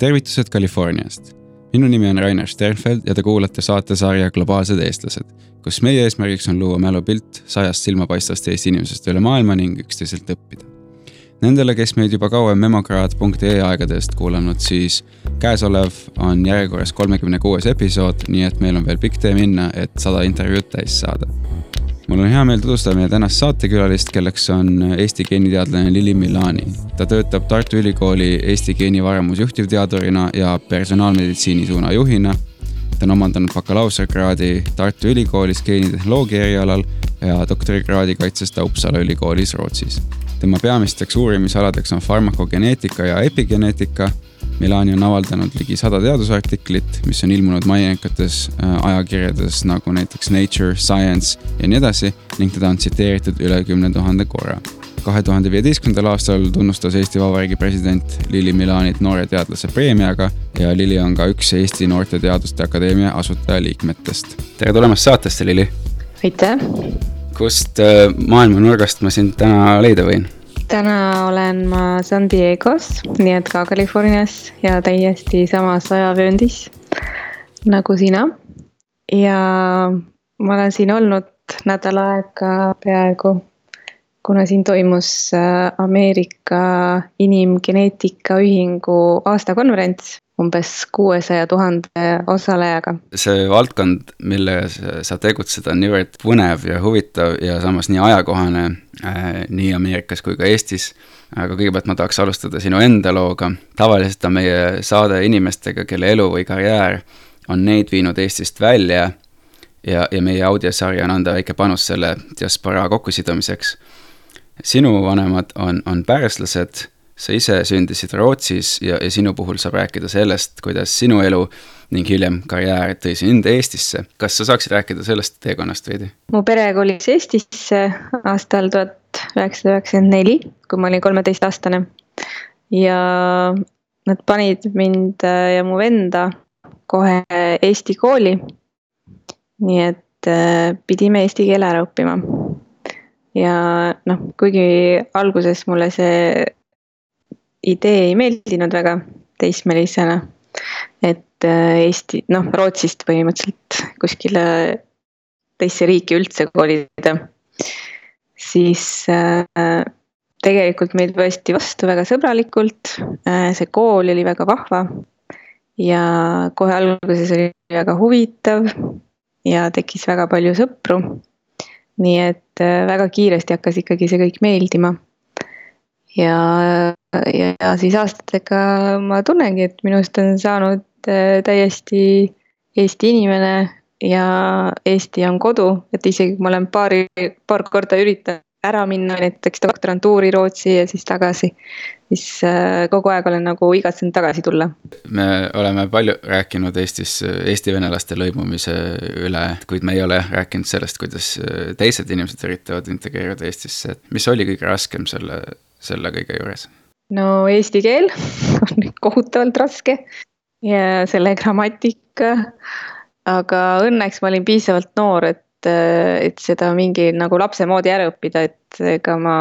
tervitused Californiast. minu nimi on Rainer Sternfeld ja te kuulate saatesarja Globaalsed eestlased, kus meie eesmärgiks on luua mälupilt sajast silmapaistvast Eesti inimesest üle maailma ning üksteiselt õppida. Nendele, kes meid juba kauem memokraad.ee aegadest kuulanud, siis käesolev on järjekorras kolmekümne kuues episood, nii et meil on veel pikk tee minna, et sada intervjuud täis saada mul on hea meel tutvustada meie tänast saatekülalist, kelleks on Eesti geeniteadlane Lili Milani. ta töötab Tartu Ülikooli Eesti geenivaramus juhtivteadurina ja personaalmeditsiini suuna juhina. ta on omandanud bakalaureusekraadi Tartu Ülikoolis geenitehnoloogia erialal ja doktorikraadi kaitses ta Uppsala ülikoolis Rootsis. tema peamisteks uurimisaladeks on farmakogeneetika ja epigeneetika Milani on avaldanud ligi sada teadusartiklit, mis on ilmunud mainekates äh, ajakirjades nagu näiteks Nature, Science ja nii edasi ning teda on tsiteeritud üle kümne tuhande korra. kahe tuhande viieteistkümnendal aastal tunnustas Eesti Vabariigi president Lili Milanit noore teadlase preemiaga ja Lili on ka üks Eesti Noorte Teaduste Akadeemia asutajaliikmetest. tere tulemast saatesse, Lili! aitäh! kust äh, maailma nurgast ma sind täna leida võin? Täna olen ma San Diego's, nii et ka Californias ja täiesti samas ajavööndis nagu sina. ja ma olen siin olnud nädal aega peaaegu, kuna siin toimus äh, Ameerika Inimgeneetika Ühingu aastakonverents umbes kuuesaja tuhande osalejaga. see valdkond, milles sa tegutsed, on niivõrd põnev ja huvitav ja samas nii ajakohane äh, nii Ameerikas kui ka Eestis. aga kõigepealt ma tahaks alustada sinu enda looga. tavaliselt on meie saade inimestega, kelle elu või karjäär on neid viinud Eestist välja ja, ja meie audiosari on anda väike panus selle diasporaa kokkusidumiseks. Sinu vanemad on, on pärslased sa ise sündisid Rootsis ja, ja sinu puhul saab rääkida sellest, kuidas sinu elu ning hiljem karjäär tõi sind Eestisse. kas sa saaksid rääkida sellest teekonnast veidi? mu pere kolis Eestisse aastal tuhat üheksasada üheksakümmend neli, kui ma olin kolmeteistaastane. ja nad panid mind äh, ja mu venda kohe Eesti kooli. nii et äh, pidime eesti keele ära õppima. Ja noh, kuigi alguses mulle see idee ei meeldinud väga teismelisena. et äh, Eesti, noh Rootsist põhimõtteliselt kuskile teisse riiki üldse kolida. siis äh, tegelikult meid võeti vastu väga sõbralikult, äh, see kool oli väga vahva. ja kohe alguses oli väga huvitav ja tekkis väga palju sõpru. Nii et väga kiiresti hakkas ikkagi see kõik meeldima. Ja, ja, ja siis aastatega ma tunnengi, et minust on saanud äh, täiesti Eesti inimene ja Eesti on kodu, et isegi kui ma olen paari, paar korda üritanud ära minna näiteks doktorantuuri Rootsi ja siis tagasi, siis äh, kogu aeg olen nagu igatsenud tagasi tulla. me oleme palju rääkinud Eestis eesti venelaste lõimumise üle, kuid me ei ole rääkinud sellest, kuidas teised inimesed üritavad integreeruda Eestisse, et mis oli kõige raskem selle selle kõige juures? no eesti keel on kohutavalt raske ja selle grammatika. aga õnneks ma olin piisavalt noor, et, et seda mingi nagu lapse moodi ära õppida, et ega ma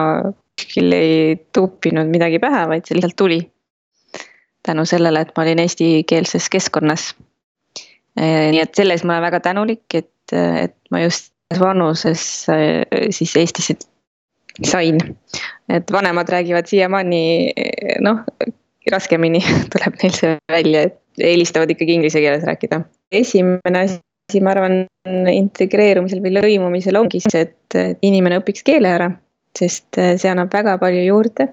kuskil ei tuupinud midagi pähe, vaid see lihtsalt tuli. tänu sellele, et ma olin eestikeelses keskkonnas. nii et selles ma olen väga tänulik, et, et ma just vanuses siis Eestisse sain. et vanemad räägivad siiamaani noh, raskemini tuleb neil see välja, et eelistavad ikkagi inglise keeles rääkida. esimene asi, ma arvan, integreerumisel või lõimumisel ongi see, et inimene õpiks keele ära, sest see annab väga palju juurde.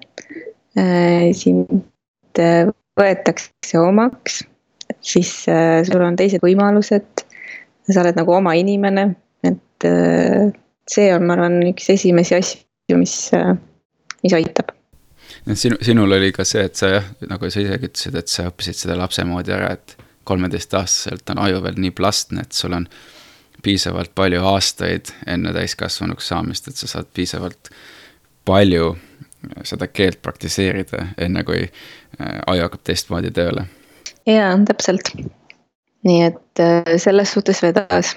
sind võetakse omaks, siis sul on teised võimalused. sa oled nagu oma inimene, et see on, ma arvan, üks esimesi asju ju, mis, mis aitab. sinu, sinul oli ka see, et sa jah, nagu sa isegi ütlesid, et sa õppisid seda lapse moodi ära, et kolmeteistaastaselt on aju veel nii plastne, et sul on piisavalt palju aastaid enne täiskasvanuks saamist, et sa saad piisavalt palju seda keelt praktiseerida, enne kui äh, aju hakkab teistmoodi tööle. jaa, täpselt. nii et äh, selles suhtes vedas.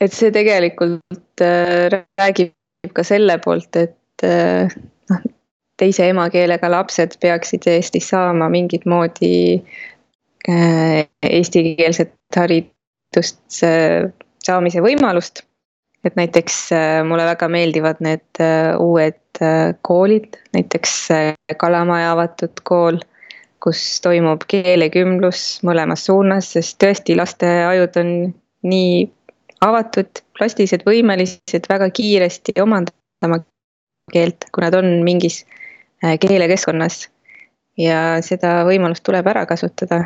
et see tegelikult äh, räägib ka selle poolt, et noh, teise emakeelega lapsed peaksid Eestis saama mingit moodi eestikeelset haridust saamise võimalust. et näiteks mulle väga meeldivad need uued koolid, näiteks Kalamaja avatud kool kus toimub keelekümblus mõlemas suunas, sest tõesti laste ajud on nii avatud, plastilised, võimelised väga kiiresti omandama keelt, kui nad on mingis äh, keelekeskkonnas. ja seda võimalust tuleb ära kasutada.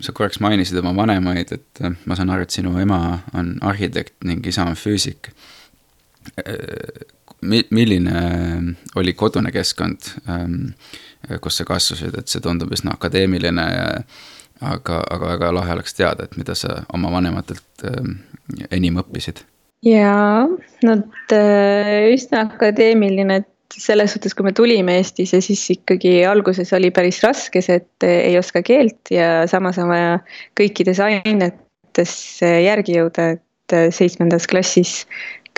Sa korraks mainisid oma vanemaid, et äh, ma saan aru, et sinu ema on arhitekt ning isa on füüsik. Äh, milline oli kodune keskkond ähm, kus sa kasvasid, et see tundub üsna akadeemiline ja aga, aga väga lahe oleks teada, et mida sa oma vanematelt äh, enim õppisid. jaa, nad äh, üsna akadeemiline, selles suhtes, kui me tulime Eestisse, siis ikkagi alguses oli päris raske see, et ei oska keelt ja samas on vaja kõikides ainetes järgi jõuda, et seitsmendas klassis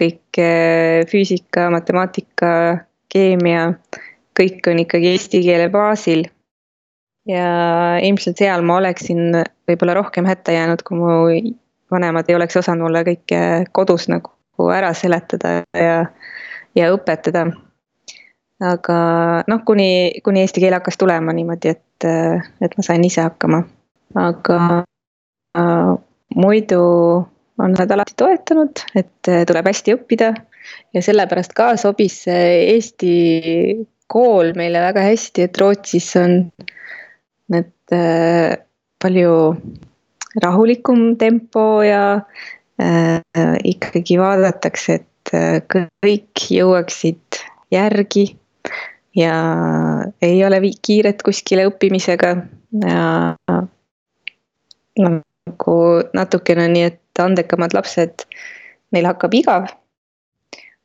kõik äh, füüsika, matemaatika, keemia kõik on ikkagi eesti keele baasil. ja ilmselt seal ma oleksin võib-olla rohkem hätta jäänud, kui mu vanemad ei oleks osanud mulle kõike kodus nagu ära seletada ja, ja õpetada. Aga noh, kuni, kuni eesti keel hakkas tulema niimoodi, et, et ma sain ise hakkama, aga äh, muidu on nad alati toetanud, et tuleb hästi õppida. Ja sellepärast ka sobis see Eesti kool meile väga hästi, et Rootsis on need äh, palju rahulikum tempo ja äh, ikkagi vaadatakse, et äh, kõik jõuaksid järgi ja ei ole kiiret kuskile õppimisega ja nagu natukene nii, et andekamad lapsed, neil hakkab igav.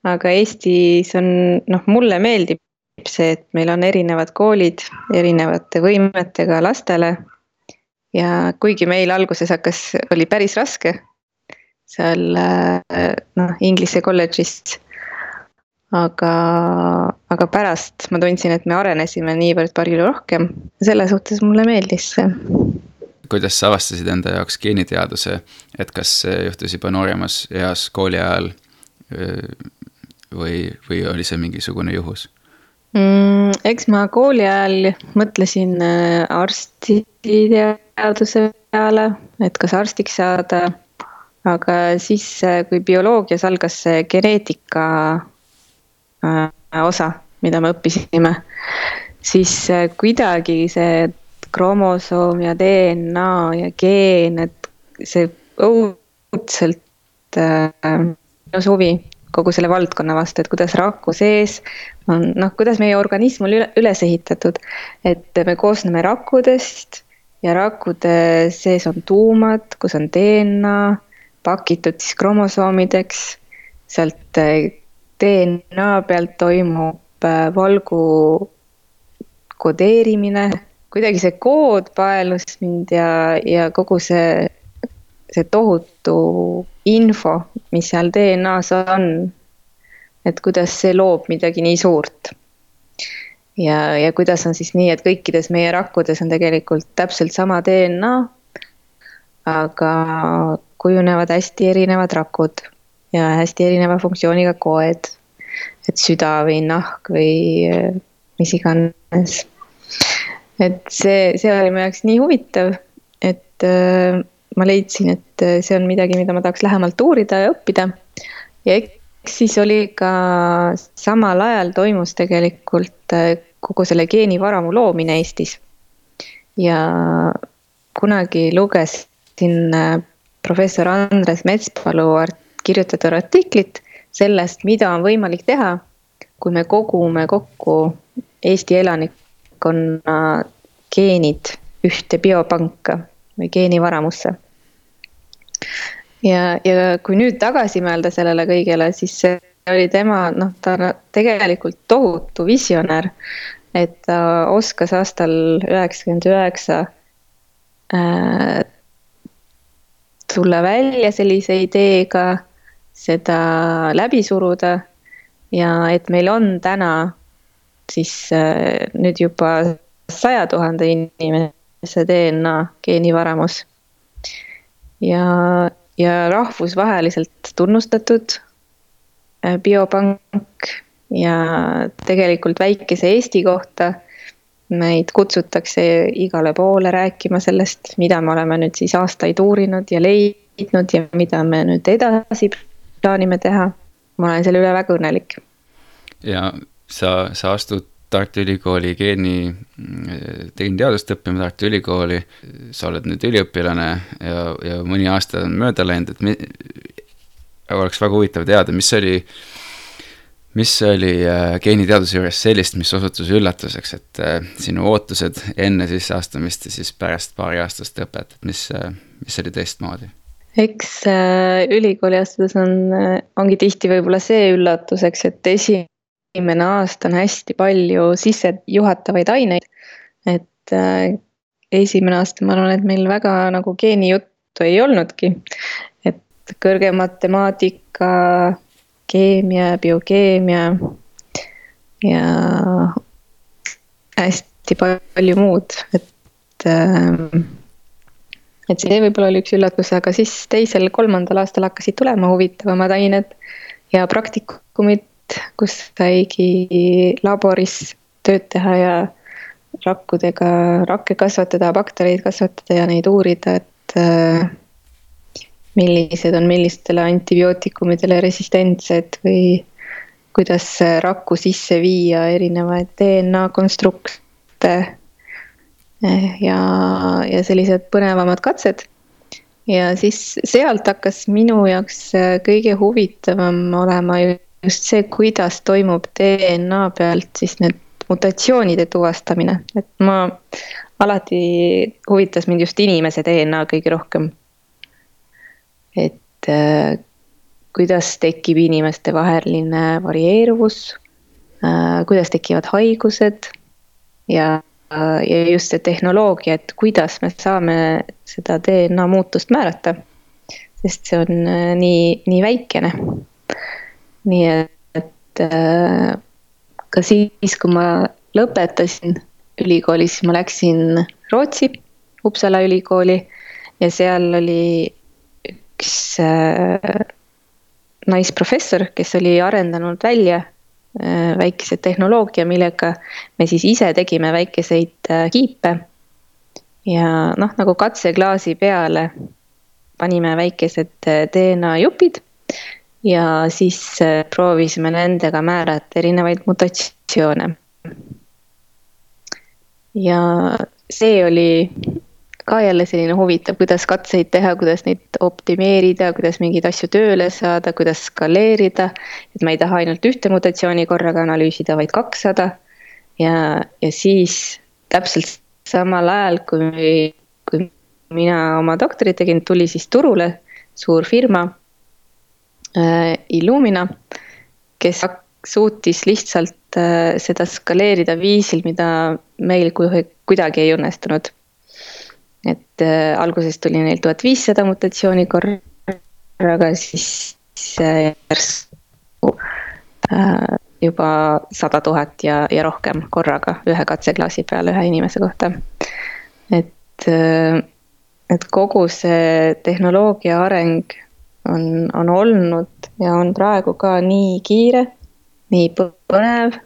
aga Eestis on, noh, mulle meeldib see, et meil on erinevad koolid erinevate võimetega lastele. ja kuigi meil alguses hakkas, oli päris raske seal noh, Inglise kolledžis. Aga, aga pärast ma tundsin, et me arenesime niivõrd palju rohkem, selle suhtes mulle meeldis see kuidas sa avastasid enda jaoks geeniteaduse, et kas see juhtus juba nooremas eas kooli ajal või, või oli see mingisugune juhus? mm,? eks ma kooli ajal mõtlesin äh, arstiteaduse peale, et kas arstiks saada. aga siis, äh, kui bioloogias algas see geneetika osa, mida me õppisime, siis kuidagi see kromosoom ja DNA ja geen, et see õudselt minus huvi kogu selle valdkonna vastu, et kuidas raku sees on noh, kuidas meie organism on üle, üles ehitatud. et me koosneme rakkudest ja rakkude sees on tuumad, kus on DNA pakitud siis kromosoomideks. sealt eh, DNA pealt toimub eh, valgu kodeerimine, kuidagi see kood paelus mind ja, ja kogu see, see tohutu info, mis seal DNA-s on. et kuidas see loob midagi nii suurt. ja, ja kuidas on siis nii, et kõikides meie rakkudes on tegelikult täpselt sama DNA. aga kujunevad hästi erinevad rakud ja hästi erineva funktsiooniga koed. et süda või nahk või mis iganes. et see, see oli mu jaoks nii huvitav, et ma leidsin, et äh, see on midagi, mida ma tahaks lähemalt uurida ja õppida. ja eks siis oli ka samal ajal toimus tegelikult äh, kogu selle geenivaramu loomine Eestis. ja kunagi lugesin äh, professor Andres Metspalu kirjutatud artiklit sellest, mida on võimalik teha, kui me kogume kokku Eesti elanikkonna geenid ühte biopanka või geenivaramusse ja, ja kui nüüd tagasi mõelda sellele kõigele, siis see oli tema, noh, ta tegelikult tohutu visionär. et ta oskas aastal üheksakümmend üheksa äh, tulla välja sellise ideega, seda läbi suruda ja et meil on täna siis äh, nüüd juba saja tuhande inimese DNA geenivaramus. ja, ja rahvusvaheliselt tunnustatud äh, biopank ja tegelikult väikese Eesti kohta meid kutsutakse igale poole rääkima sellest, mida me oleme nüüd siis aastaid uurinud ja leidnud ja mida me nüüd edasi plaanime teha. ma olen selle üle väga õnnelik. ja sa, sa astud Tartu Ülikooli geeni, geeniteadust õppima Tartu Ülikooli. sa oled nüüd üliõpilane ja, ja mõni aasta on mööda läinud, et me, oleks väga huvitav teada, mis oli mis oli äh, geeniteaduse juures sellist, mis osutus üllatuseks, et äh, sinu ootused enne sisseastumist ja siis pärast paari aastast õpet, et mis, äh, mis oli teistmoodi? Eks ülikooli astudes on, ongi tihti võib-olla see üllatuseks, et esimene aasta on hästi palju sissejuhatavaid aineid. et esimene aasta, ma arvan, et meil väga nagu geenijuttu ei olnudki. et kõrge matemaatika keemia, biokeemia ja hästi palju muud, et. Ähm, et see võib-olla oli üks üllatus, aga siis teisel-kolmandal aastal hakkasid tulema huvitavamad ained ja praktikumid, kus saigi laboris tööd teha ja rakkudega, rakke kasvatada, baktereid kasvatada ja neid uurida, et äh, millised on millistele antibiootikumidele resistentsed või kuidas rakku sisse viia erinevaid DNA konstrukte ja, ja sellised põnevamad katsed. ja siis sealt hakkas minu jaoks eh, kõige huvitavam olema just see, kuidas toimub DNA pealt siis need mutatsioonide tuvastamine, et ma alati huvitas mind just inimese DNA kõige rohkem et äh, kuidas tekib inimeste vaheline varieeruvus äh,, kuidas tekivad haigused ja, ja just see tehnoloogia, et kuidas me saame seda DNA muutust määrata. sest see on äh, nii, nii väikene. nii et äh, ka siis, kui ma lõpetasin ülikoolis, ma läksin Rootsi, Uppsala ülikooli ja seal oli üks äh, naisprofessor, kes oli arendanud välja äh, väikese tehnoloogia, millega me siis ise tegime väikeseid äh, kiipe. ja noh, nagu katseklaasi peale panime väikesed DNA jupid ja siis proovisime nendega määrata erinevaid mutatsioone. ja see oli ka jälle selline huvitav, kuidas katseid teha, kuidas neid optimeerida, kuidas mingeid asju tööle saada, kuidas skaleerida. et ma ei taha ainult ühte mutatsiooni korraga analüüsida, vaid kakssada. ja, ja siis täpselt samal ajal, kui, kui mina oma doktorit tegin, tuli siis turule suur firma äh,, Illumina, kes suutis lihtsalt äh, seda skaleerida viisil, mida meil kuidagi ei õnnestunud et äh, alguses tuli neil tuhat viissada mutatsiooni korraga, siis äh, järsku äh, juba sada tuhat ja, ja rohkem korraga ühe katseklaasi peale ühe inimese kohta. et äh,, et kogu see tehnoloogia areng on, on olnud ja on praegu ka nii kiire, nii põnev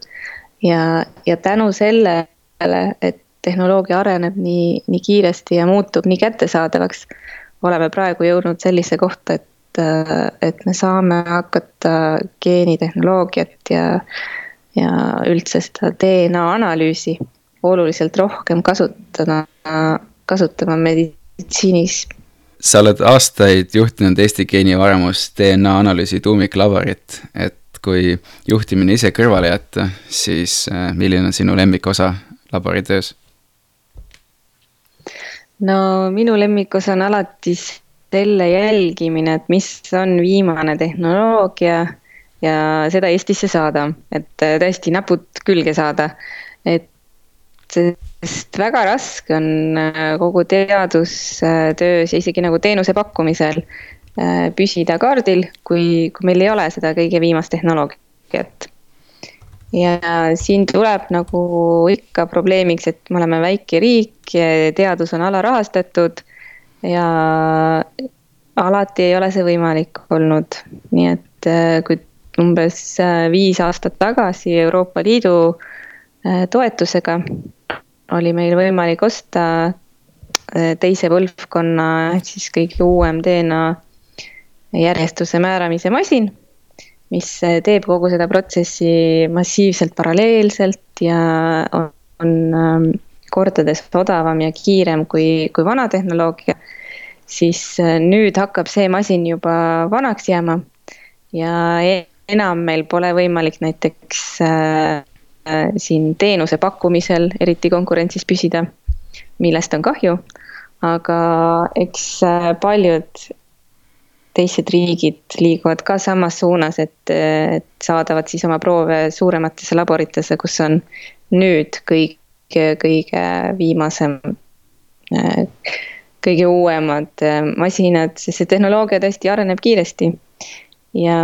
ja, ja tänu sellele, et tehnoloogia areneb nii, nii kiiresti ja muutub nii kättesaadavaks, oleme praegu jõudnud sellise kohta, et, et me saame hakata geenitehnoloogiat ja, ja üldse seda DNA analüüsi oluliselt rohkem kasutada, kasutama meditsiinis. sa oled aastaid juhtinud Eesti geenivaremus DNA analüüsi tuumiklaborit, et kui juhtimine ise kõrvale jätta, siis äh, milline on sinu lemmikosa laboritöös? No minu lemmikus on alati selle jälgimine, et mis on viimane tehnoloogia ja seda Eestisse saada, et äh, tõesti näpud külge saada. et sest väga raske on äh, kogu teadustöös ja isegi nagu teenuse pakkumisel äh, püsida kaardil, kui, kui meil ei ole seda kõige viimast tehnoloogiat. Ja siin tuleb nagu ikka probleemiks, et me oleme väike riik, teadus on alarahastatud ja alati ei ole see võimalik olnud, nii et äh, kui umbes äh, viis aastat tagasi Euroopa Liidu äh, toetusega oli meil võimalik osta teise põlvkonna siis kõige uuem DNA järjestuse määramise masin, mis teeb kogu seda protsessi massiivselt paralleelselt ja on, on ähm, kordades odavam ja kiirem kui, kui vana tehnoloogia siis äh, nüüd hakkab see masin juba vanaks jääma ja e-, enam meil pole võimalik näiteks äh, äh, siin teenuse pakkumisel eriti konkurentsis püsida, millest on kahju. aga eks äh, paljud teised riigid liiguvad ka samas suunas, et, et saadavad siis oma proove suurematesse laboritesse, kus on nüüd kõik, kõige viimasem kõige uuemad äh, masinad, sest see tehnoloogia tõesti areneb kiiresti. ja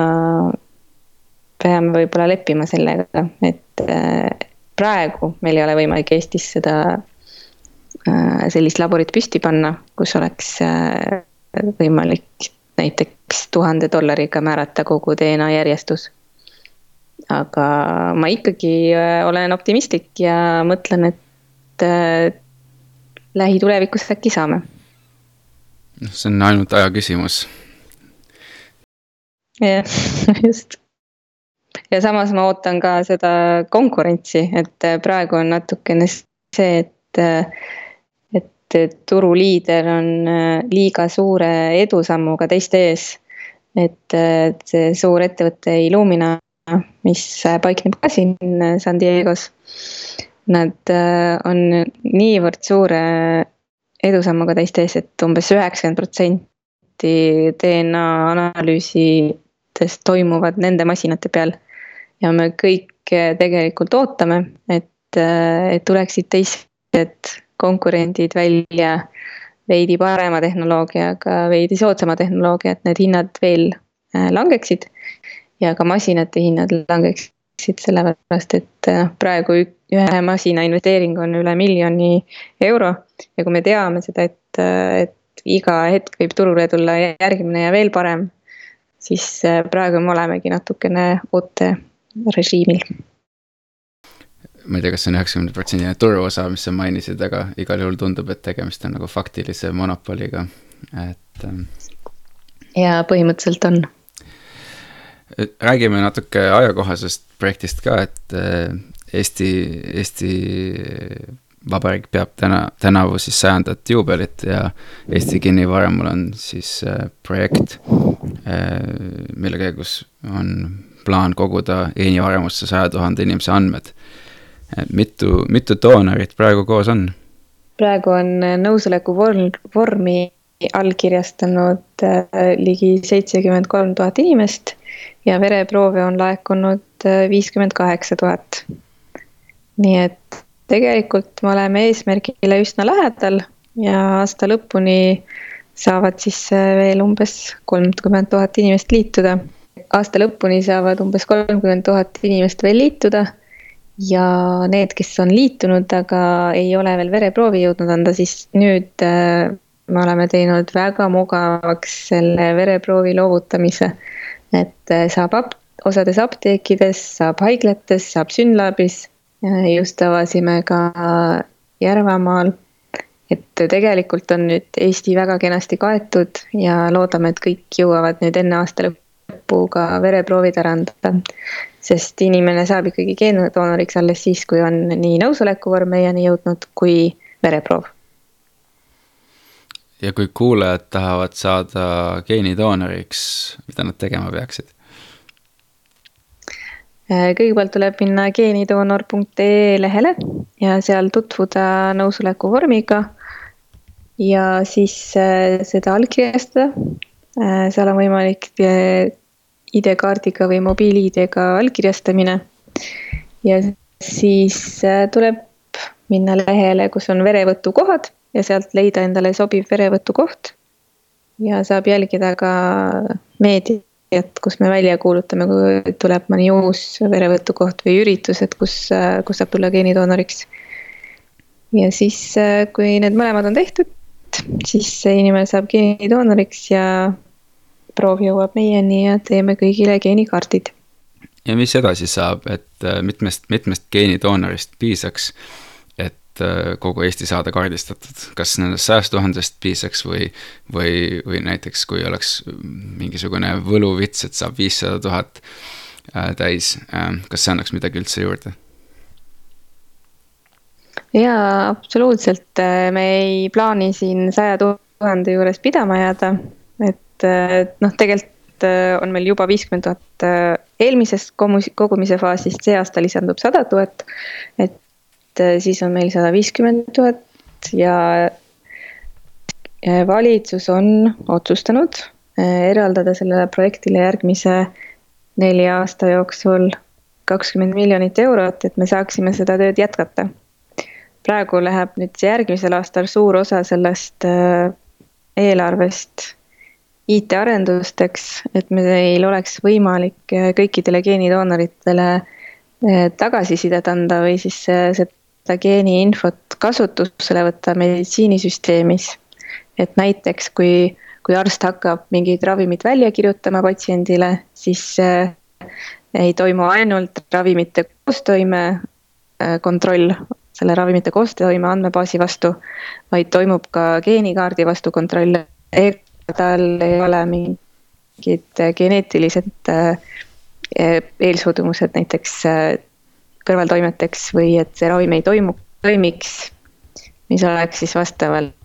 peame võib-olla leppima sellega, et äh, praegu meil ei ole võimalik Eestis seda, äh, sellist laborit püsti panna, kus oleks võimalik näiteks tuhande dollariga määrata kogu DNA järjestus. aga ma ikkagi olen optimistlik ja mõtlen, et lähitulevikus äkki saame noh, see on ainult aja küsimus. jah, just. ja samas ma ootan ka seda konkurentsi, et praegu on natukene see, et, et turuliider on liiga suure edusammuga teiste ees. et see suur ettevõte Illumina, mis paikneb ka siin San Diego's. Nad on niivõrd suure edusammuga teiste ees, et umbes üheksakümmend protsenti DNA analüüsidest toimuvad nende masinate peal. ja me kõik tegelikult ootame, et, et tuleksid teised konkurendid välja veidi parema tehnoloogiaga, veidi soodsama tehnoloogia, et need hinnad veel äh, langeksid. ja ka masinate hinnad langeksid, sellepärast et noh, praegu ühe masina investeering on üle miljoni euro ja kui me teame seda, et, et iga hetk võib turule tulla järgmine ja veel parem, siis äh, praegu me olemegi natukene ooterežiimil. Ma ei tea, kas see on üheksakümne protsendine turuosa, mis sa mainisid, aga igal juhul tundub, et tegemist on nagu faktilise monopoliga, et. Ähm, ja põhimõtteliselt on räägime natuke ajakohasest projektist ka, et äh, Eesti, Eesti Vabariik peab täna, tänavu siis sajandat juubelit ja Eesti Kinnivaramul on siis äh, projekt äh,, mille käigus on plaan koguda geenivaramusse saja tuhande inimese andmed. Mitu, mitu doonorit praegu koos on? praegu on nõusoleku vormi allkirjastanud äh, ligi seitsekümmend kolm tuhat inimest ja vereproove on laekunud äh, viiskümmend kaheksa tuhat. nii et tegelikult me oleme eesmärgile üsna lähedal ja aasta lõpuni saavad siis äh, veel umbes kolmkümmend tuhat inimest liituda. aasta lõpuni saavad umbes kolmkümmend tuhat inimest veel liituda. Ja need, kes on liitunud, aga ei ole veel vereproovi jõudnud anda, siis nüüd äh, me oleme teinud väga mugavaks selle vereproovi loovutamise. et äh, saab ap-, osades apteekides, saab haiglates, saab Synlabis just avasime ka Järvamaal. et tegelikult on nüüd Eesti väga kenasti kaetud ja loodame, et kõik jõuavad nüüd enne aasta lõppu ka vereproovid ära anda. sest inimene saab ikkagi geendoonoriks alles siis, kui on nii nõusolekuvorm meieni jõudnud kui vereproov. ja kui kuulajad tahavad saada geenidoonoriks, mida nad tegema peaksid? Äh, kõigepealt tuleb minna geenidoonor.ee lehele ja seal tutvuda nõusoleku vormiga. ja siis äh, seda allkirjastada. Äh, seal on võimalik ID-kaardiga või mobiil-ID-ga allkirjastamine. ja siis tuleb minna lehele, kus on verevõtukohad ja sealt leida endale sobiv verevõtukoht. ja saab jälgida ka meedia et kus me välja kuulutame, kui tuleb mõni uus verevõtukoht või üritus, et kus, kus saab tulla geenidoonoriks. ja siis, kui need mõlemad on tehtud, siis see inimene saab geenidoonoriks ja proov jõuab meieni ja teeme kõigile geenikaardid. ja mis edasi saab, et mitmest, mitmest geenidoonorist piisaks et äh, kogu Eesti saada kaardistatud, kas nendest sajast tuhandest piisaks või, või, või näiteks kui oleks mingisugune võluvits, et saab viissada tuhat äh, täis, äh, kas see annaks midagi üldse juurde? jaa, absoluutselt, me ei plaani siin saja tuhande juures pidama jääda, et noh, tegelikult on meil juba viiskümmend tuhat eelmisest kogumise faasist, see aasta lisandub sada tuhat. et äh, siis on meil sada viiskümmend tuhat ja valitsus on otsustanud äh, eraldada sellele projektile järgmise nelja aasta jooksul kakskümmend miljonit eurot, et me saaksime seda tööd jätkata. praegu läheb nüüd järgmisel aastal suur osa sellest äh, eelarvest IT-arendusteks, et meil oleks võimalik kõikidele geenidoonoritele tagasisidet anda või siis see seda geeniinfot kasutusele võtta meditsiinisüsteemis. et näiteks, kui, kui arst hakkab mingit ravimit välja kirjutama patsiendile, siis ei toimu ainult ravimite koostoime kontroll selle ravimite koostoime andmebaasi vastu, vaid toimub ka geenikaardi vastu kontroll. ega tal ei ole mingid geneetilised äh, eelsuudumused näiteks kõrvaltoimeteks või et see ravim ei toimu, toimiks, mis oleks siis vastavalt,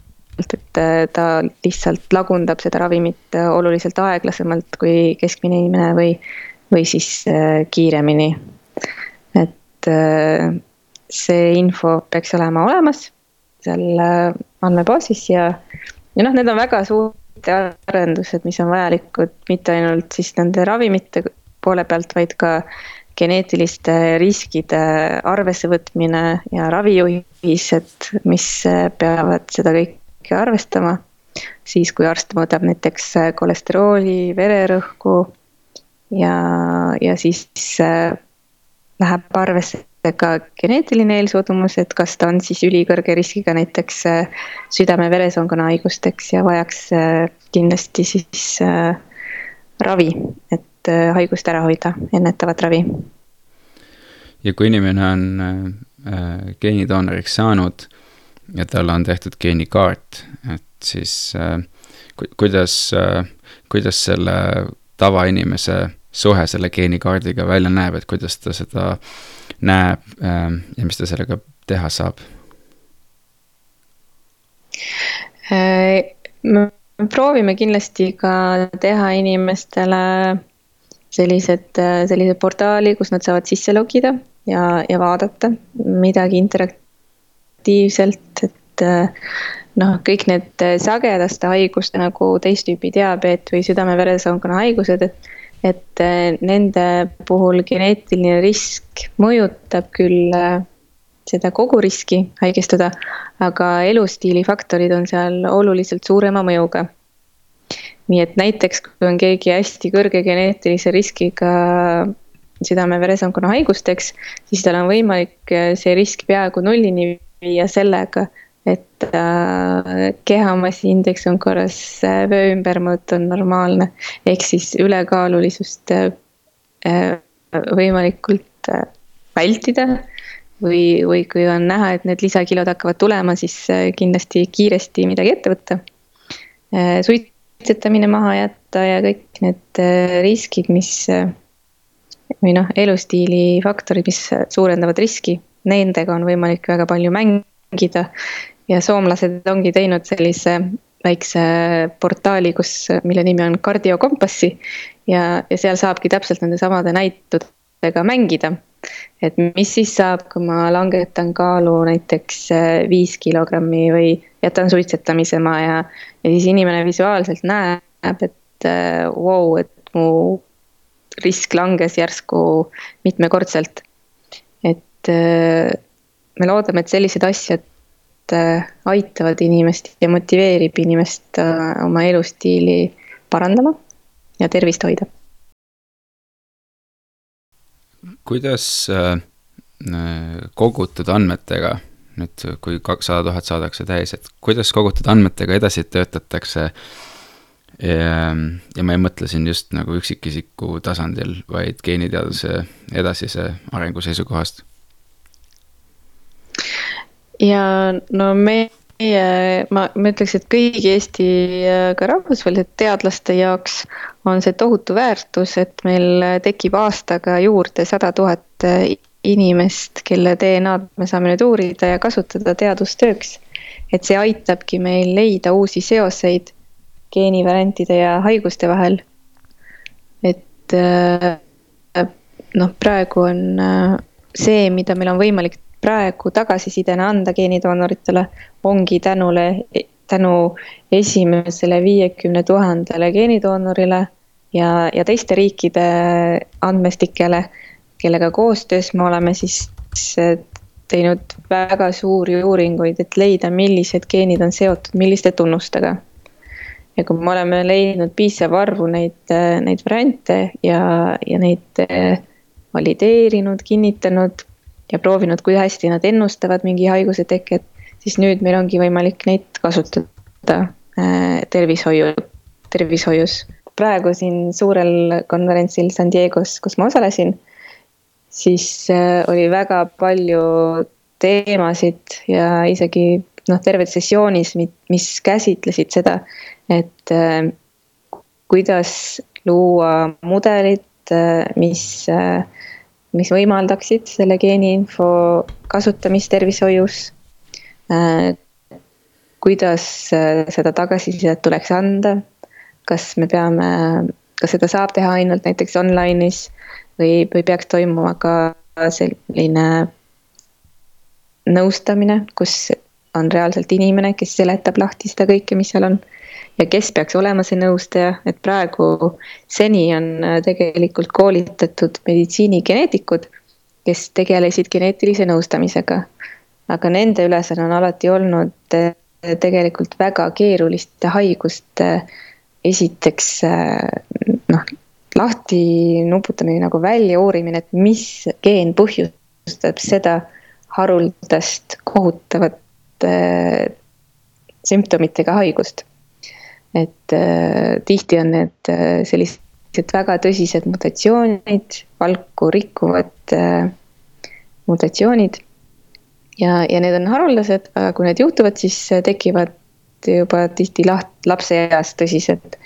et ta lihtsalt lagundab seda ravimit oluliselt aeglasemalt kui keskmine inimene või, või siis kiiremini. et see info peaks olema olemas seal andmebaasis ja, ja noh, need on väga suured arendused, mis on vajalikud mitte ainult siis nende ravimite poole pealt, vaid ka geneetiliste riskide arvesse võtmine ja ravijuhised, mis peavad seda kõike arvestama. siis, kui arst mõõdab näiteks kolesterooli, vererõhku ja, ja siis äh, läheb arvesse ka geneetiline eelsuudumus, et kas ta on siis ülikõrge riskiga näiteks äh, südame-veresoonkonna haigusteks ja vajaks äh, kindlasti siis ravi, et haigust ära hoida, ennetavat ravi. Ja kui inimene on äh, geenidoonoriks saanud ja talle on tehtud geenikaart, et siis äh, ku, kuidas äh,, kuidas selle tavainimese suhe selle geenikaardiga välja näeb, et kuidas ta seda näeb äh, ja mis ta sellega teha saab äh,? me proovime kindlasti ka teha inimestele sellised, äh, sellise portaali, kus nad saavad sisse logida ja, ja vaadata midagi interaktiivselt, et äh, noh, kõik need sagedaste haiguste nagu teist tüüpi diabeet või südame-veresoonkonna haigused, et et äh, nende puhul geneetiline risk mõjutab küll äh, seda koguriski haigestuda, aga elustiili faktorid on seal oluliselt suurema mõjuga. nii et näiteks, kui on keegi hästi kõrge geneetilise riskiga südame-veresoonkonna haigusteks, siis tal on võimalik äh, see risk peaaegu nullini viia sellega, et äh, kehamassi indeks on korras, äh, vöö ümbermõõt on normaalne, ehk siis ülekaalulisust äh, äh võimalikult äh, vältida. või, või kui on näha, et need lisakilod hakkavad tulema, siis kindlasti kiiresti midagi ette võtta. suitsetamine maha jätta ja kõik need riskid, mis või noh, elustiili faktorid, mis suurendavad riski, nendega on võimalik väga palju mängida. Ja soomlased ongi teinud sellise väikse portaali, kus, mille nimi on Kardiokompassi. ja, ja seal saabki täpselt nende samade näitudega mängida. et mis siis saab, kui ma langetan kaalu näiteks viis kilogrammi või jätan suitsetamise maha ja, ja siis inimene visuaalselt näeb, et vau wow,, et mu risk langes järsku mitmekordselt. et äh, me loodame, et sellised asjad äh, aitavad inimest ja motiveerib inimest äh, oma elustiili parandama ja tervist hoida. kuidas äh, kogutud andmetega, nüüd kui sada tuhat saadakse täis, et kuidas kogutud andmetega edasi töötatakse? ja, ja ma ei mõtle siin just nagu üksikisiku tasandil, vaid geeniteaduse edasise arengu seisukohast ja no meie, ma, ma ütleks, et kõigi Eesti ka rahvusvaheliste teadlaste jaoks on see tohutu väärtus, et meil tekib aastaga juurde sada tuhat inimest, kelle DNA-d me saame nüüd uurida ja kasutada teadustööks. et see aitabki meil leida uusi seoseid geenivariantide ja haiguste vahel. et äh, noh, praegu on äh, see, mida meil on võimalik praegu tagasisidena anda geenidoonoritele, ongi tänule, tänu esimesele viiekümne tuhandele geenidoonorile ja, ja teiste riikide andmestikele, kellega koostöös me oleme siis teinud väga suuri uuringuid, et leida, millised geenid on seotud milliste tunnustega. Ja kui me oleme leidnud piisava arvu neid, neid variante ja, ja neid eh, valideerinud, kinnitanud ja proovinud, kui hästi nad ennustavad mingi haiguse teket, siis nüüd meil ongi võimalik neid kasutada eh, tervishoiu, tervishoius. praegu siin suurel konverentsil San Diego's, kus ma osalesin, siis eh, oli väga palju teemasid ja isegi noh, terved sessioonis, mis käsitlesid seda, et äh, kuidas luua mudelid, äh, mis, äh, mis võimaldaksid selle geeniinfo kasutamist tervishoius. kuidas seda tagasisidet tuleks anda, kas me peame, kas seda saab teha ainult näiteks online'is või, või peaks toimuma ka selline nõustamine, kus on reaalselt inimene, kes seletab lahti seda kõike, mis seal on ja kes peaks olema see nõustaja, et praegu seni on äh, tegelikult koolitatud meditsiinigeneetikud, kes tegelesid geneetilise nõustamisega. aga nende ülesanne on alati olnud äh, tegelikult väga keeruliste haiguste esiteks äh, noh, lahti nuputamine nagu välja uurimine, et mis geen põhjustab seda haruldast kohutavat sümptomitega haigust et äh, tihti on need äh, sellised väga tõsised mutatsioonid, valku rikkuvad äh, mutatsioonid. ja, ja need on haruldased, aga kui need juhtuvad, siis tekivad juba tihti laht-, lapseeas tõsised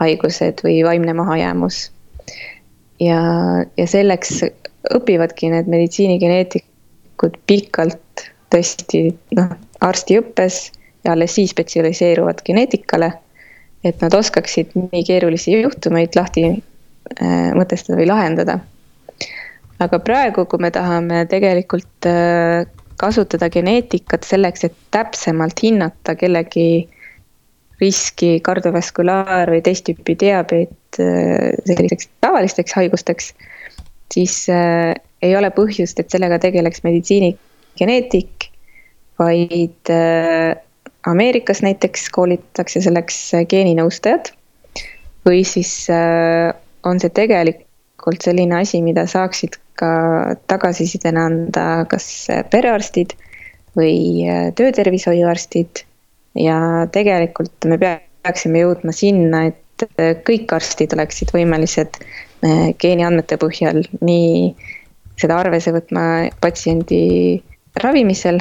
haigused või vaimne mahajäämus. ja, ja selleks õpivadki need meditsiinigeneetikud pikalt tõesti noh, arstiõppes ja alles siis spetsialiseeruvad geneetikale et nad oskaksid nii keerulisi juhtumeid lahti äh, mõtestada või lahendada. aga praegu, kui me tahame tegelikult äh, kasutada geneetikat selleks, et täpsemalt hinnata kellegi riski kardiovasculaar- või teist tüüpi diabeet äh, selliseks tavalisteks haigusteks, siis äh, ei ole põhjust, et sellega tegeleks meditsiinigeneetik, vaid äh, Ameerikas näiteks koolitatakse selleks äh, geeninõustajad või siis äh, on see tegelikult selline asi, mida saaksid ka tagasisidena anda kas äh, perearstid või töötervishoiuarstid. ja tegelikult me peaksime jõudma sinna, et kõik arstid oleksid võimelised geeniandmete põhjal nii seda arvesse võtma patsiendi ravimisel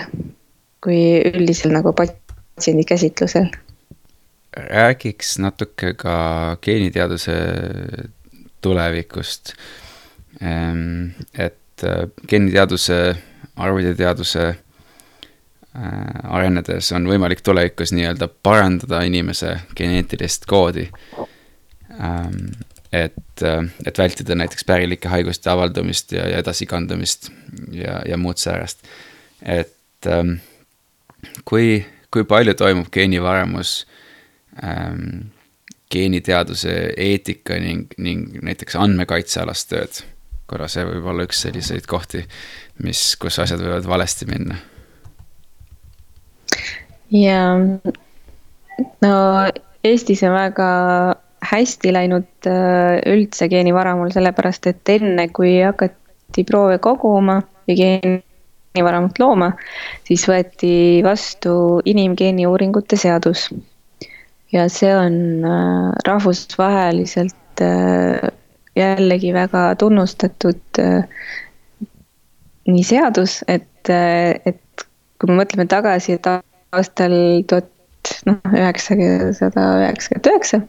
kui üldisel nagu pat-, patsiendi käsitlusel. räägiks natuke ka geeniteaduse tulevikust. Ehm, et äh, geeniteaduse, arvutiteaduse äh, arenedes on võimalik tulevikus nii-öelda parandada inimese geneetilist koodi. Ehm, et, äh, et vältida näiteks pärilike haiguste avaldumist ja, ja edasikandumist ja, ja muud säärast. et ähm, kui kui palju toimub geenivaremus ähm,, geeniteaduse eetika ning, ning näiteks andmekaitsealast tööd. korra see võib olla üks selliseid kohti, mis, kus asjad võivad valesti minna. ja no Eestis on väga hästi läinud äh, üldse geenivaramul, sellepärast et enne, kui hakati proove koguma või geenivaramut looma, siis võeti vastu inimgeeni uuringute seadus. ja see on äh, rahvusvaheliselt äh, jällegi väga tunnustatud nii seadus, et, et kui me mõtleme tagasi, et aastal tuhat noh, üheksasada üheksakümmend üheksa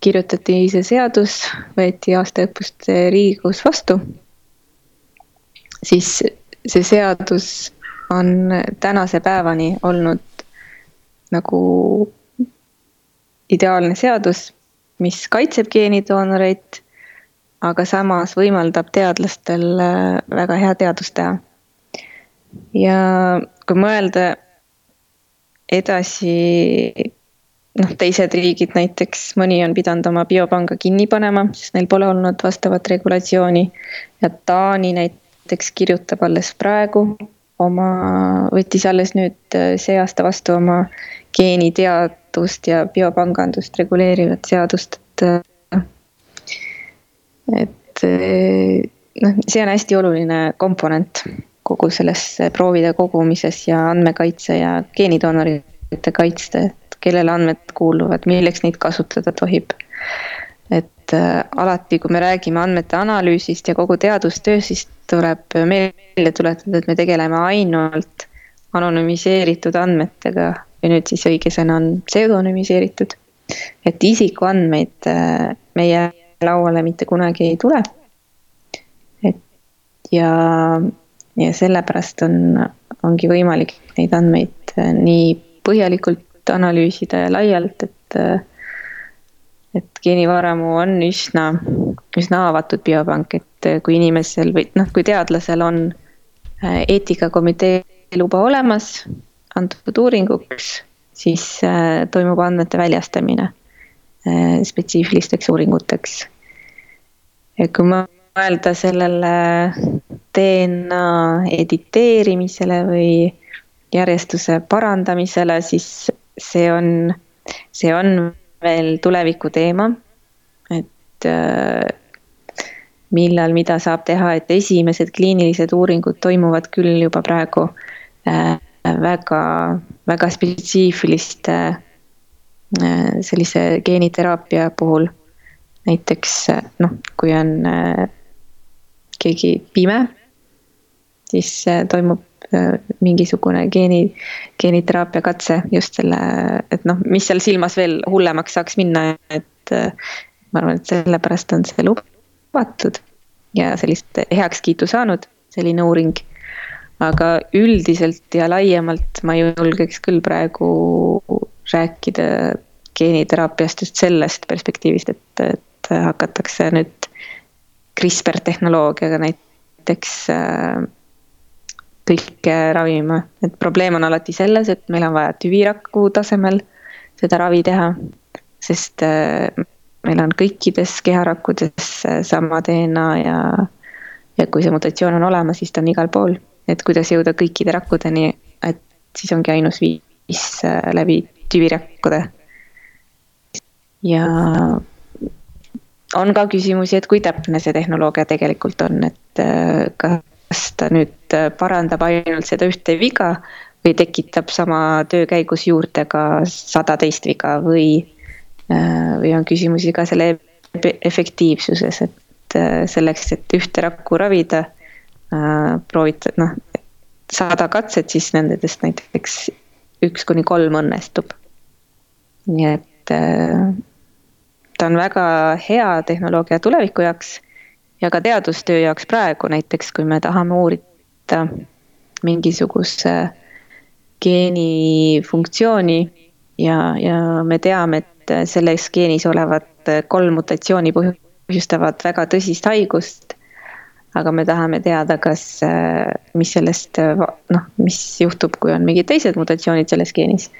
kirjutati see seadus, võeti aasta õppust Riigikogus vastu, siis see seadus on tänase päevani olnud nagu ideaalne seadus, mis kaitseb geenidoonoreid, aga samas võimaldab teadlastel väga hea teadust teha. ja kui mõelda edasi noh, teised riigid näiteks, mõni on pidanud oma biopanga kinni panema, sest neil pole olnud vastavat regulatsiooni. ja Taani näiteks kirjutab alles praegu oma, võttis alles nüüd äh, see aasta vastu oma geeniteadust ja biopangandust reguleerivat seadust, et. Äh, et äh, noh, see on hästi oluline komponent kogu selles proovide kogumises ja andmekaitse ja geenidoonorite kaitse kellele andmed kuuluvad, milleks neid kasutada tohib. et äh, alati, kui me räägime andmete analüüsist ja kogu teadustööst, siis tuleb meelde tuletada, et me tegeleme ainult anonüümiseeritud andmetega või nüüd siis õige sõna on pseudonüümiseeritud. et isikuandmeid äh, meie lauale mitte kunagi ei tule. et ja, ja sellepärast on, ongi võimalik neid andmeid äh, nii põhjalikult analüüsida ja laialt, et. Et geenivaramu on üsna, üsna avatud biopank, et kui inimesel või noh, kui teadlasel on äh, eetikakomitee luba olemas antud uuringuks, siis äh, toimub andmete väljastamine spetsiifilisteks uuringuteks. ja kui mõelda sellele DNA editeerimisele või järjestuse parandamisele, siis see on, see on veel tuleviku teema. et äh, millal, mida saab teha, et esimesed kliinilised uuringud toimuvad küll juba praegu äh, väga, väga spetsiifiliste äh, sellise geeniteraapia puhul. näiteks noh, kui on keegi pime, siis toimub mingisugune geeni, geeniteraapia katse just selle, et noh, mis seal silmas veel hullemaks saaks minna, et. Äh, ma arvan, et sellepärast on see lubatud ja sellist heakskiitu saanud, selline uuring. aga üldiselt ja laiemalt ma julgeks küll praegu rääkida geeniteraapiast just sellest perspektiivist, et, et hakatakse nüüd CRISPR tehnoloogiaga näiteks äh, kõike ravima, et probleem on alati selles, et meil on vaja tüviraku tasemel seda ravi teha. sest äh, meil on kõikides keharakkudes äh, sama DNA ja, ja kui see mutatsioon on olemas, siis ta on igal pool. et kuidas jõuda kõikide rakkudeni, et siis ongi ainus viis äh, läbi tüvirakkude. ja on ka küsimusi, et kui täpne see tehnoloogia tegelikult on, et kas ta nüüd parandab ainult seda ühte viga või tekitab sama töö käigus juurde ka sada teist viga või, äh, või on küsimusi ka selle efektiivsuses, et äh, selleks, et ühte rakku ravida, proovid, noh, sada katset, siis nendest näiteks üks kuni kolm õnnestub. nii et ta on väga hea tehnoloogia tuleviku jaoks ja ka teadustöö jaoks praegu näiteks, kui me tahame uurida mingisuguse geeni funktsiooni ja, ja me teame, et selles geenis olevat kolm mutatsiooni põhjustavad väga tõsist haigust. aga me tahame teada, kas, mis sellest noh, mis juhtub, kui on mingid teised mutatsioonid selles geenis.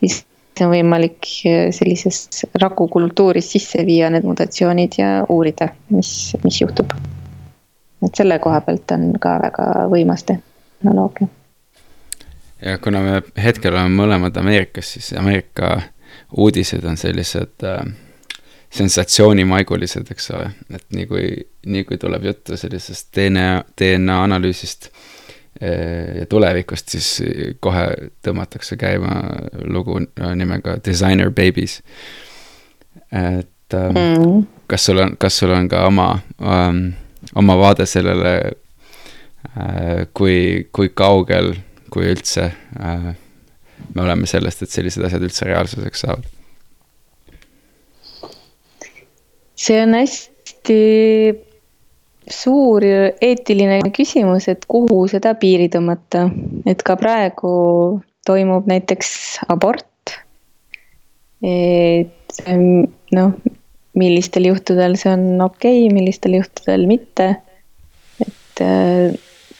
siis on võimalik sellises rakukultuuris sisse viia need mutatsioonid ja uurida, mis, mis juhtub. Et selle koha pealt on ka väga võimas tehnoloogia. ja kuna me hetkel oleme mõlemad Ameerikas, siis Ameerika uudised on sellised äh, sensatsioonimaigulised, eks ole, et nii kui, nii kui tuleb juttu sellisest DNA, DNA analüüsist eh, ja tulevikust, siis kohe tõmmatakse käima lugu nimega Designer Babies. et ähm, mm. kas sul on, kas sul on ka oma um,, oma vaade sellele uh,, kui, kui kaugel, kui üldse uh, me oleme sellest, et sellised asjad üldse reaalsuseks saavad? see on hästi suur eetiline küsimus, et kuhu seda piiri tõmmata, et ka praegu toimub näiteks abort. et noh, millistel juhtudel see on okei okay,, millistel juhtudel mitte. et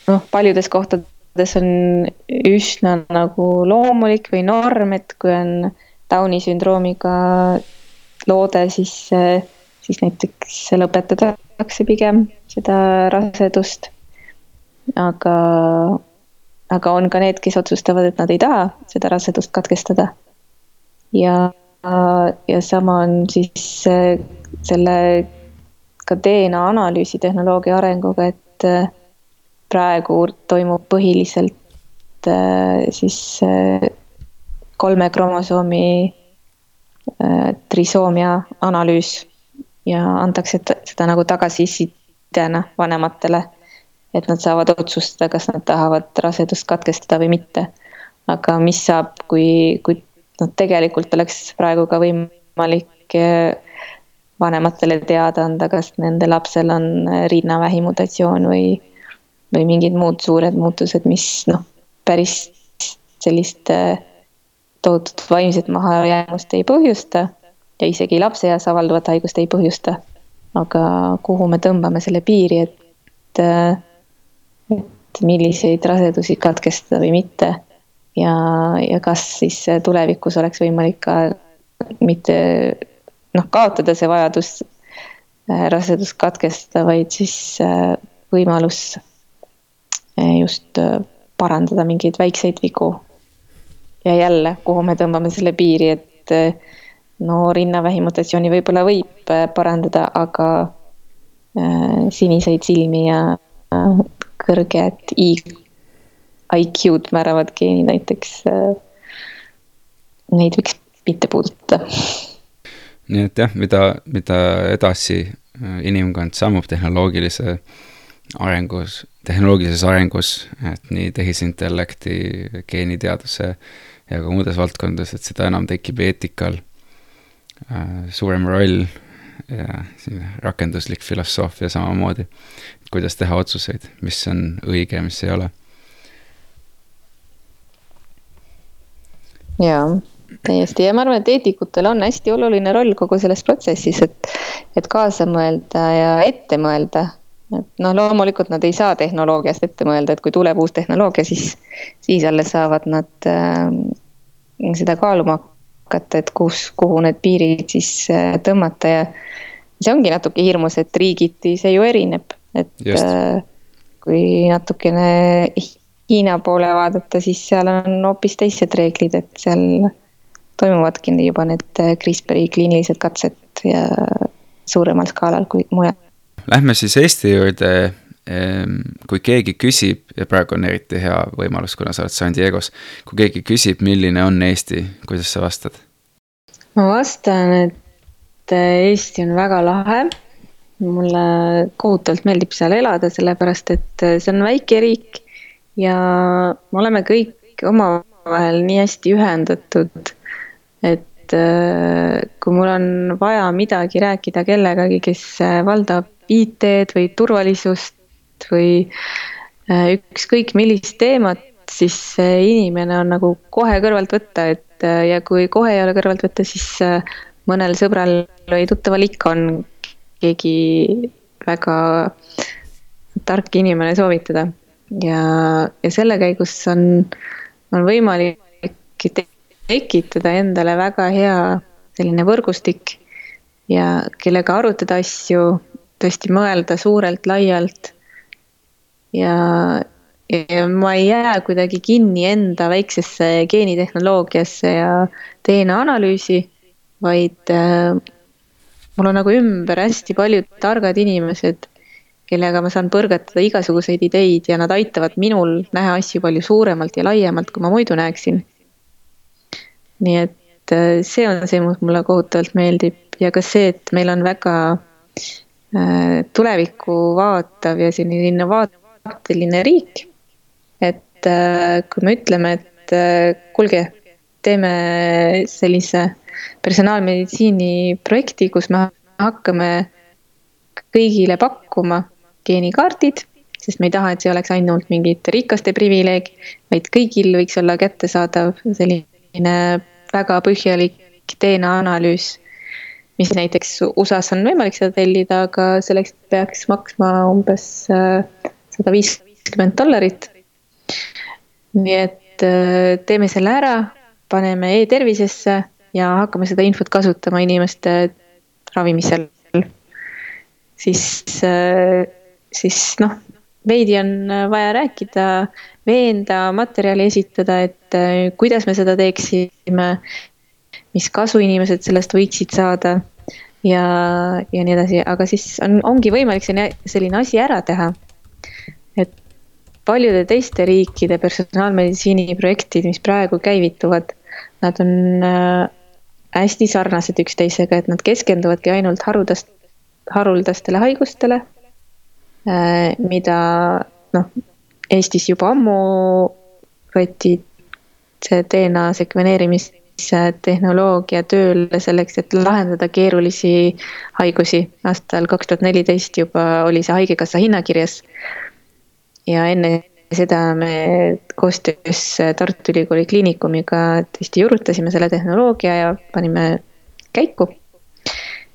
noh, paljudes kohtades on üsna nagu loomulik või norm, et kui on Downi sündroomiga loode, siis siis näiteks lõpetatakse pigem seda rasedust. aga, aga on ka need, kes otsustavad, et nad ei taha seda rasedust katkestada. ja, ja sama on siis äh, selle ka DNA analüüsi tehnoloogia arenguga, et äh, praegu toimub põhiliselt äh, siis kolme kromosoomi trisoomia analüüs ja antakse seda nagu tagasisidena vanematele. et nad saavad otsustada, kas nad tahavad rasedust katkestada või mitte. aga mis saab, kui, kui noh, tegelikult oleks praegu ka võimalik eh, vanematele teada anda, kas nende lapsel on rinnavähi mutatsioon või, või mingid muud suured muutused, mis noh, päris sellist eh, tohutut vaimset mahajäämust ei põhjusta ja isegi lapseeas avalduvat haigust ei põhjusta. aga kuhu me tõmbame selle piiri, et, et milliseid rasedusi katkestada või mitte. Ja, ja kas siis tulevikus oleks võimalik ka mitte noh, kaotada see vajadus äh, rasedust katkestada, vaid siis äh, võimalus äh, just parandada mingeid väikseid vigu. ja jälle, kuhu me tõmbame selle piiri, et no rinnavähi mutatsiooni võib-olla võib parandada, aga siniseid silmi ja kõrget IQ-d määravad geenid näiteks äh,, neid võiks mitte puudutada. nii et jah, mida, mida edasi äh, inimkond sammub tehnoloogilise arengus, tehnoloogilises arengus, et nii tehisintellekti, geeniteaduse ja ka muudes valdkondades, et seda enam tekib eetikal Äh, suurem roll ja selline rakenduslik filosoofia samamoodi. kuidas teha otsuseid, mis on õige ja mis ei ole. Jaa, täiesti ja ma arvan, et eetikutel on hästi oluline roll kogu selles protsessis, et, et kaasa mõelda ja ette mõelda. et noh, loomulikult nad ei saa tehnoloogiast ette mõelda, et kui tuleb uus tehnoloogia, siis, siis alles saavad nad äh, seda kaaluma hakata, et kus, kuhu need piirid siis äh, tõmmata ja see ongi natuke hirmus, et riigiti see ju erineb, et Just. Äh, kui natukene Hiina poole vaadata, siis seal on hoopis teised reeglid, et seal toimuvadki juba need äh, CRISPR-i kliinilised katsed ja suuremal skaalal kui mujal. Lähme siis Eesti juurde Ehm, kui keegi küsib ja praegu on eriti hea võimalus, kuna sa oled San Diego's, kui keegi küsib, milline on Eesti, kuidas sa vastad? ma vastan, et äh, Eesti on väga lahe. mulle kohutavalt meeldib seal elada, sellepärast et äh, see on väike riik ja me oleme kõik omavahel nii hästi ühendatud, et äh, kui mul on vaja midagi rääkida kellegagi, kes valdab IT-d või turvalisust või äh, ükskõik millist teemat, siis see inimene on nagu kohe kõrvalt võtta, et äh, ja kui kohe ei ole kõrvalt võtta, siis äh, mõnel sõbral või tuttaval ikka on keegi väga tark inimene soovitada. Ja, ja selle käigus on, on võimalik tekitada endale väga hea selline võrgustik ja kellega arutada asju, tõesti mõelda suurelt, laialt. Ja, ja ma ei jää kuidagi kinni enda väiksesse geenitehnoloogiasse ja DNA analüüsi, vaid äh, mul on nagu ümber hästi paljud targad inimesed, kellega ma saan põrgatada igasuguseid ideid ja nad aitavad minul näha asju palju suuremalt ja laiemalt, kui ma muidu näeksin. nii et äh, see on see, mis mulle kohutavalt meeldib ja ka see, et meil on väga äh, tulevikku vaatav ja selline innovaatiline riik. et äh, kui me ütleme, et kuulge, teeme sellise personaalmeditsiini projekti, kus me hakkame kõigile pakkuma geenikaardid, sest me ei taha, et see oleks ainult mingite rikaste privileeg, vaid kõigil võiks olla kättesaadav selline väga põhjalik DNA analüüs, mis näiteks USA-s on võimalik seda tellida, aga selleks peaks maksma umbes äh, sada viiskümmend dollarit. nii et äh, teeme selle ära, paneme e-tervisesse ja hakkame seda infot kasutama inimeste ravimisel. siis äh, siis noh, veidi on äh, vaja rääkida, veenda, materjali esitada, et äh, kuidas me seda teeksime. mis kasu inimesed sellest võiksid saada ja, ja nii edasi, aga siis on, ongi võimalik selline, selline asi ära teha. et paljude teiste riikide personaalmeditsiini projektid, mis praegu käivituvad, nad on äh, hästi sarnased üksteisega, et nad keskenduvadki ainult harudast, haruldastele haigustele mida noh, Eestis juba ammu võeti see DNA sekveneerimise tehnoloogia tööle selleks, et lahendada keerulisi haigusi. aastal kaks tuhat neliteist juba oli see Haigekassa hinnakirjas. ja enne seda me koostöös Tartu Ülikooli Kliinikumiga tõesti juurutasime selle tehnoloogia ja panime käiku.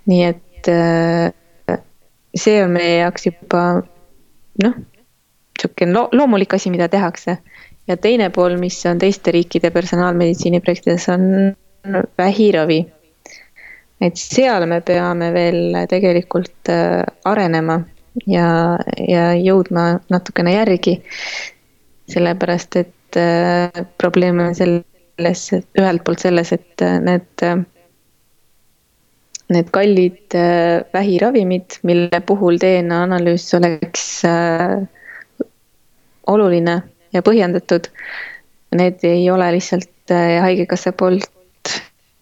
nii et äh, see on meie jaoks juba noh, sihukene lo loomulik asi, mida tehakse. ja teine pool, mis on teiste riikide personaalmeditsiini projektides, on vähiravi. et seal me peame veel tegelikult äh, arenema ja, ja jõudma natukene järgi. sellepärast, et äh, probleem on selles, ühelt poolt selles, et äh, need need kallid äh, vähiravimid, mille puhul DNA analüüs oleks äh, oluline ja põhjendatud. Need ei ole lihtsalt äh, haigekassa poolt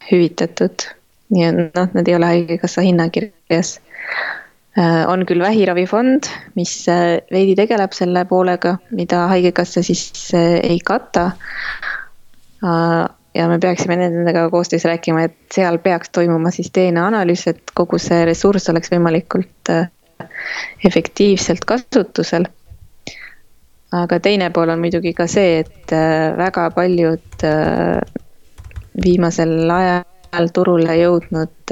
hüvitatud. nii et noh, need ei ole haigekassa hinnakirjas. on küll vähiravifond, mis veidi tegeleb selle poolega, mida haigekassa siis ei kata ja me peaksime nendega koostöös rääkima, et seal peaks toimuma siis DNA analüüs, et kogu see ressurss oleks võimalikult äh, efektiivselt kasutusel. aga teine pool on muidugi ka see, et äh, väga paljud äh, viimasel ajal turule jõudnud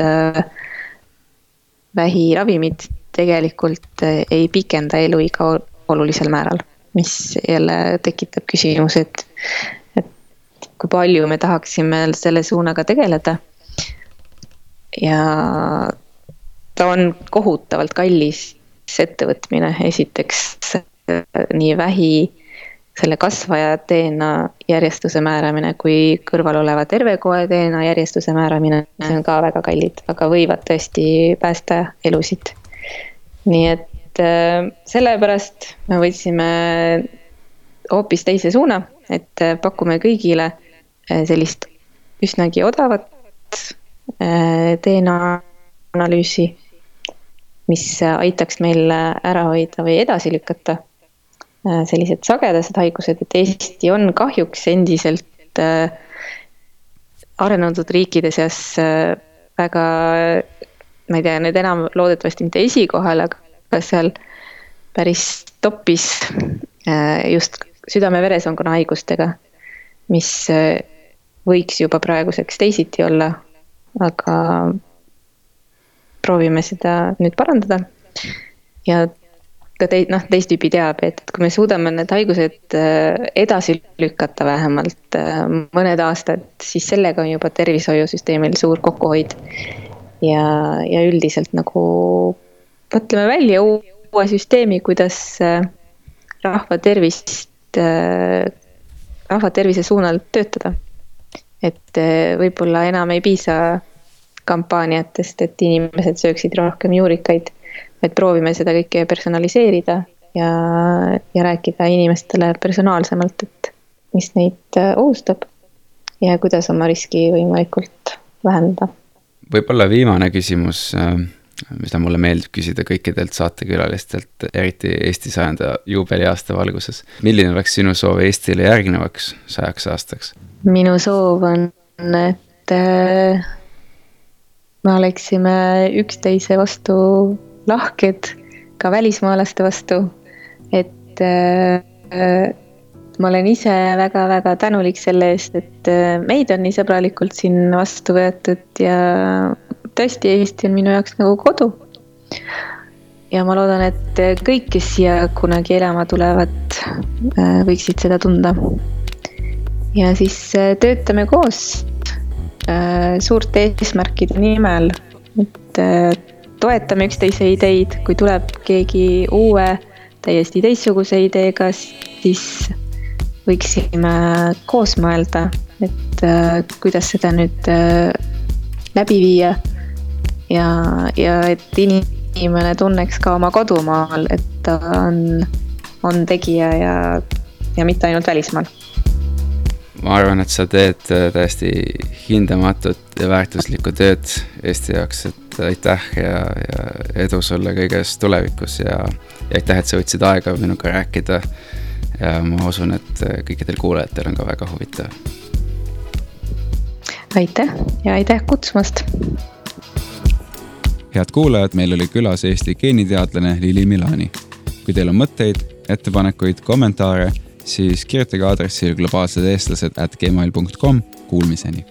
vähiravimid tegelikult ei pikenda eluiga olulisel määral, mis jälle tekitab küsimuse, et kui palju me tahaksime selle suunaga tegeleda. ja ta on kohutavalt kallis ettevõtmine, esiteks nii vähi, selle kasvaja DNA järjestuse määramine kui kõrval oleva terve koe DNA järjestuse määramine, see on ka väga kallid, aga võivad tõesti päästa elusid. nii et äh, sellepärast me võtsime hoopis teise suuna, et äh, pakume kõigile sellist üsnagi odavat äh, DNA analüüsi, mis aitaks meil ära hoida või edasi lükata äh, sellised sagedased haigused, et Eesti on kahjuks endiselt arenenud riikide seas väga, ma ei tea, nüüd enam loodetavasti mitte esikohal, aga seal päris topis just südame-veresoonkonna haigustega, mis võiks juba praeguseks teisiti olla, aga proovime seda nüüd parandada. ja ka tei-, noh, teist tüüpi teab, et kui me suudame need haigused äh, edasi lükata vähemalt äh, mõned aastad, siis sellega on juba tervishoiusüsteemil suur kokkuhoid. ja, ja üldiselt nagu mõtleme välja uue süsteemi, kuidas äh, rahva tervist, rahva tervise suunal töötada et eh, võib-olla enam ei piisa kampaaniatest, et inimesed sööksid rohkem juurikaid. vaid proovime seda kõike personaliseerida ja, ja rääkida inimestele personaalsemalt, et mis neid äh, ohustab. ja kuidas oma riski võimalikult vähendada. võib-olla viimane küsimus äh, mida mulle meeldib küsida kõikidelt saatekülalistelt, eriti Eesti sajanda juubeliaasta valguses. milline oleks sinu soov Eestile järgnevaks sajaks aastaks? Minu soov on, et äh, me oleksime üksteise vastu lahked, ka välismaalaste vastu. et äh, ma olen ise väga-väga tänulik selle eest, et äh, meid on nii sõbralikult siin vastu võetud ja tõesti, Eesti on minu jaoks nagu kodu. ja ma loodan, et kõik, kes siia kunagi elama tulevad, võiksid seda tunda. Ja siis äh, töötame koos äh, suurte eesmärkide nimel, et toetame üksteise ideid, kui tuleb keegi uue, täiesti teistsuguse ideega, siis võiksime koos mõelda, et kuidas seda nüüd läbi viia ja, ja et inimene tunneks ka oma kodumaal, et ta on, on tegija ja, ja mitte ainult välismaal. Ma arvan, et sa teed äh, täiesti hindamatut ja väärtuslikku tööd Eesti jaoks, et aitäh ja, ja edu sulle kõiges tulevikus ja, ja aitäh, et sa võtsid aega minuga rääkida. ja ma usun, et kõikidel kuulajatel on ka väga huvitav. aitäh ja aitäh kutsumast head kuulajad, meil oli külas Eesti geeniteadlane Lili Milani. kui teil on mõtteid, ettepanekuid, kommentaare, siis kirjutage aadressil globaalsed eestlased at gmail.com, kuulmiseni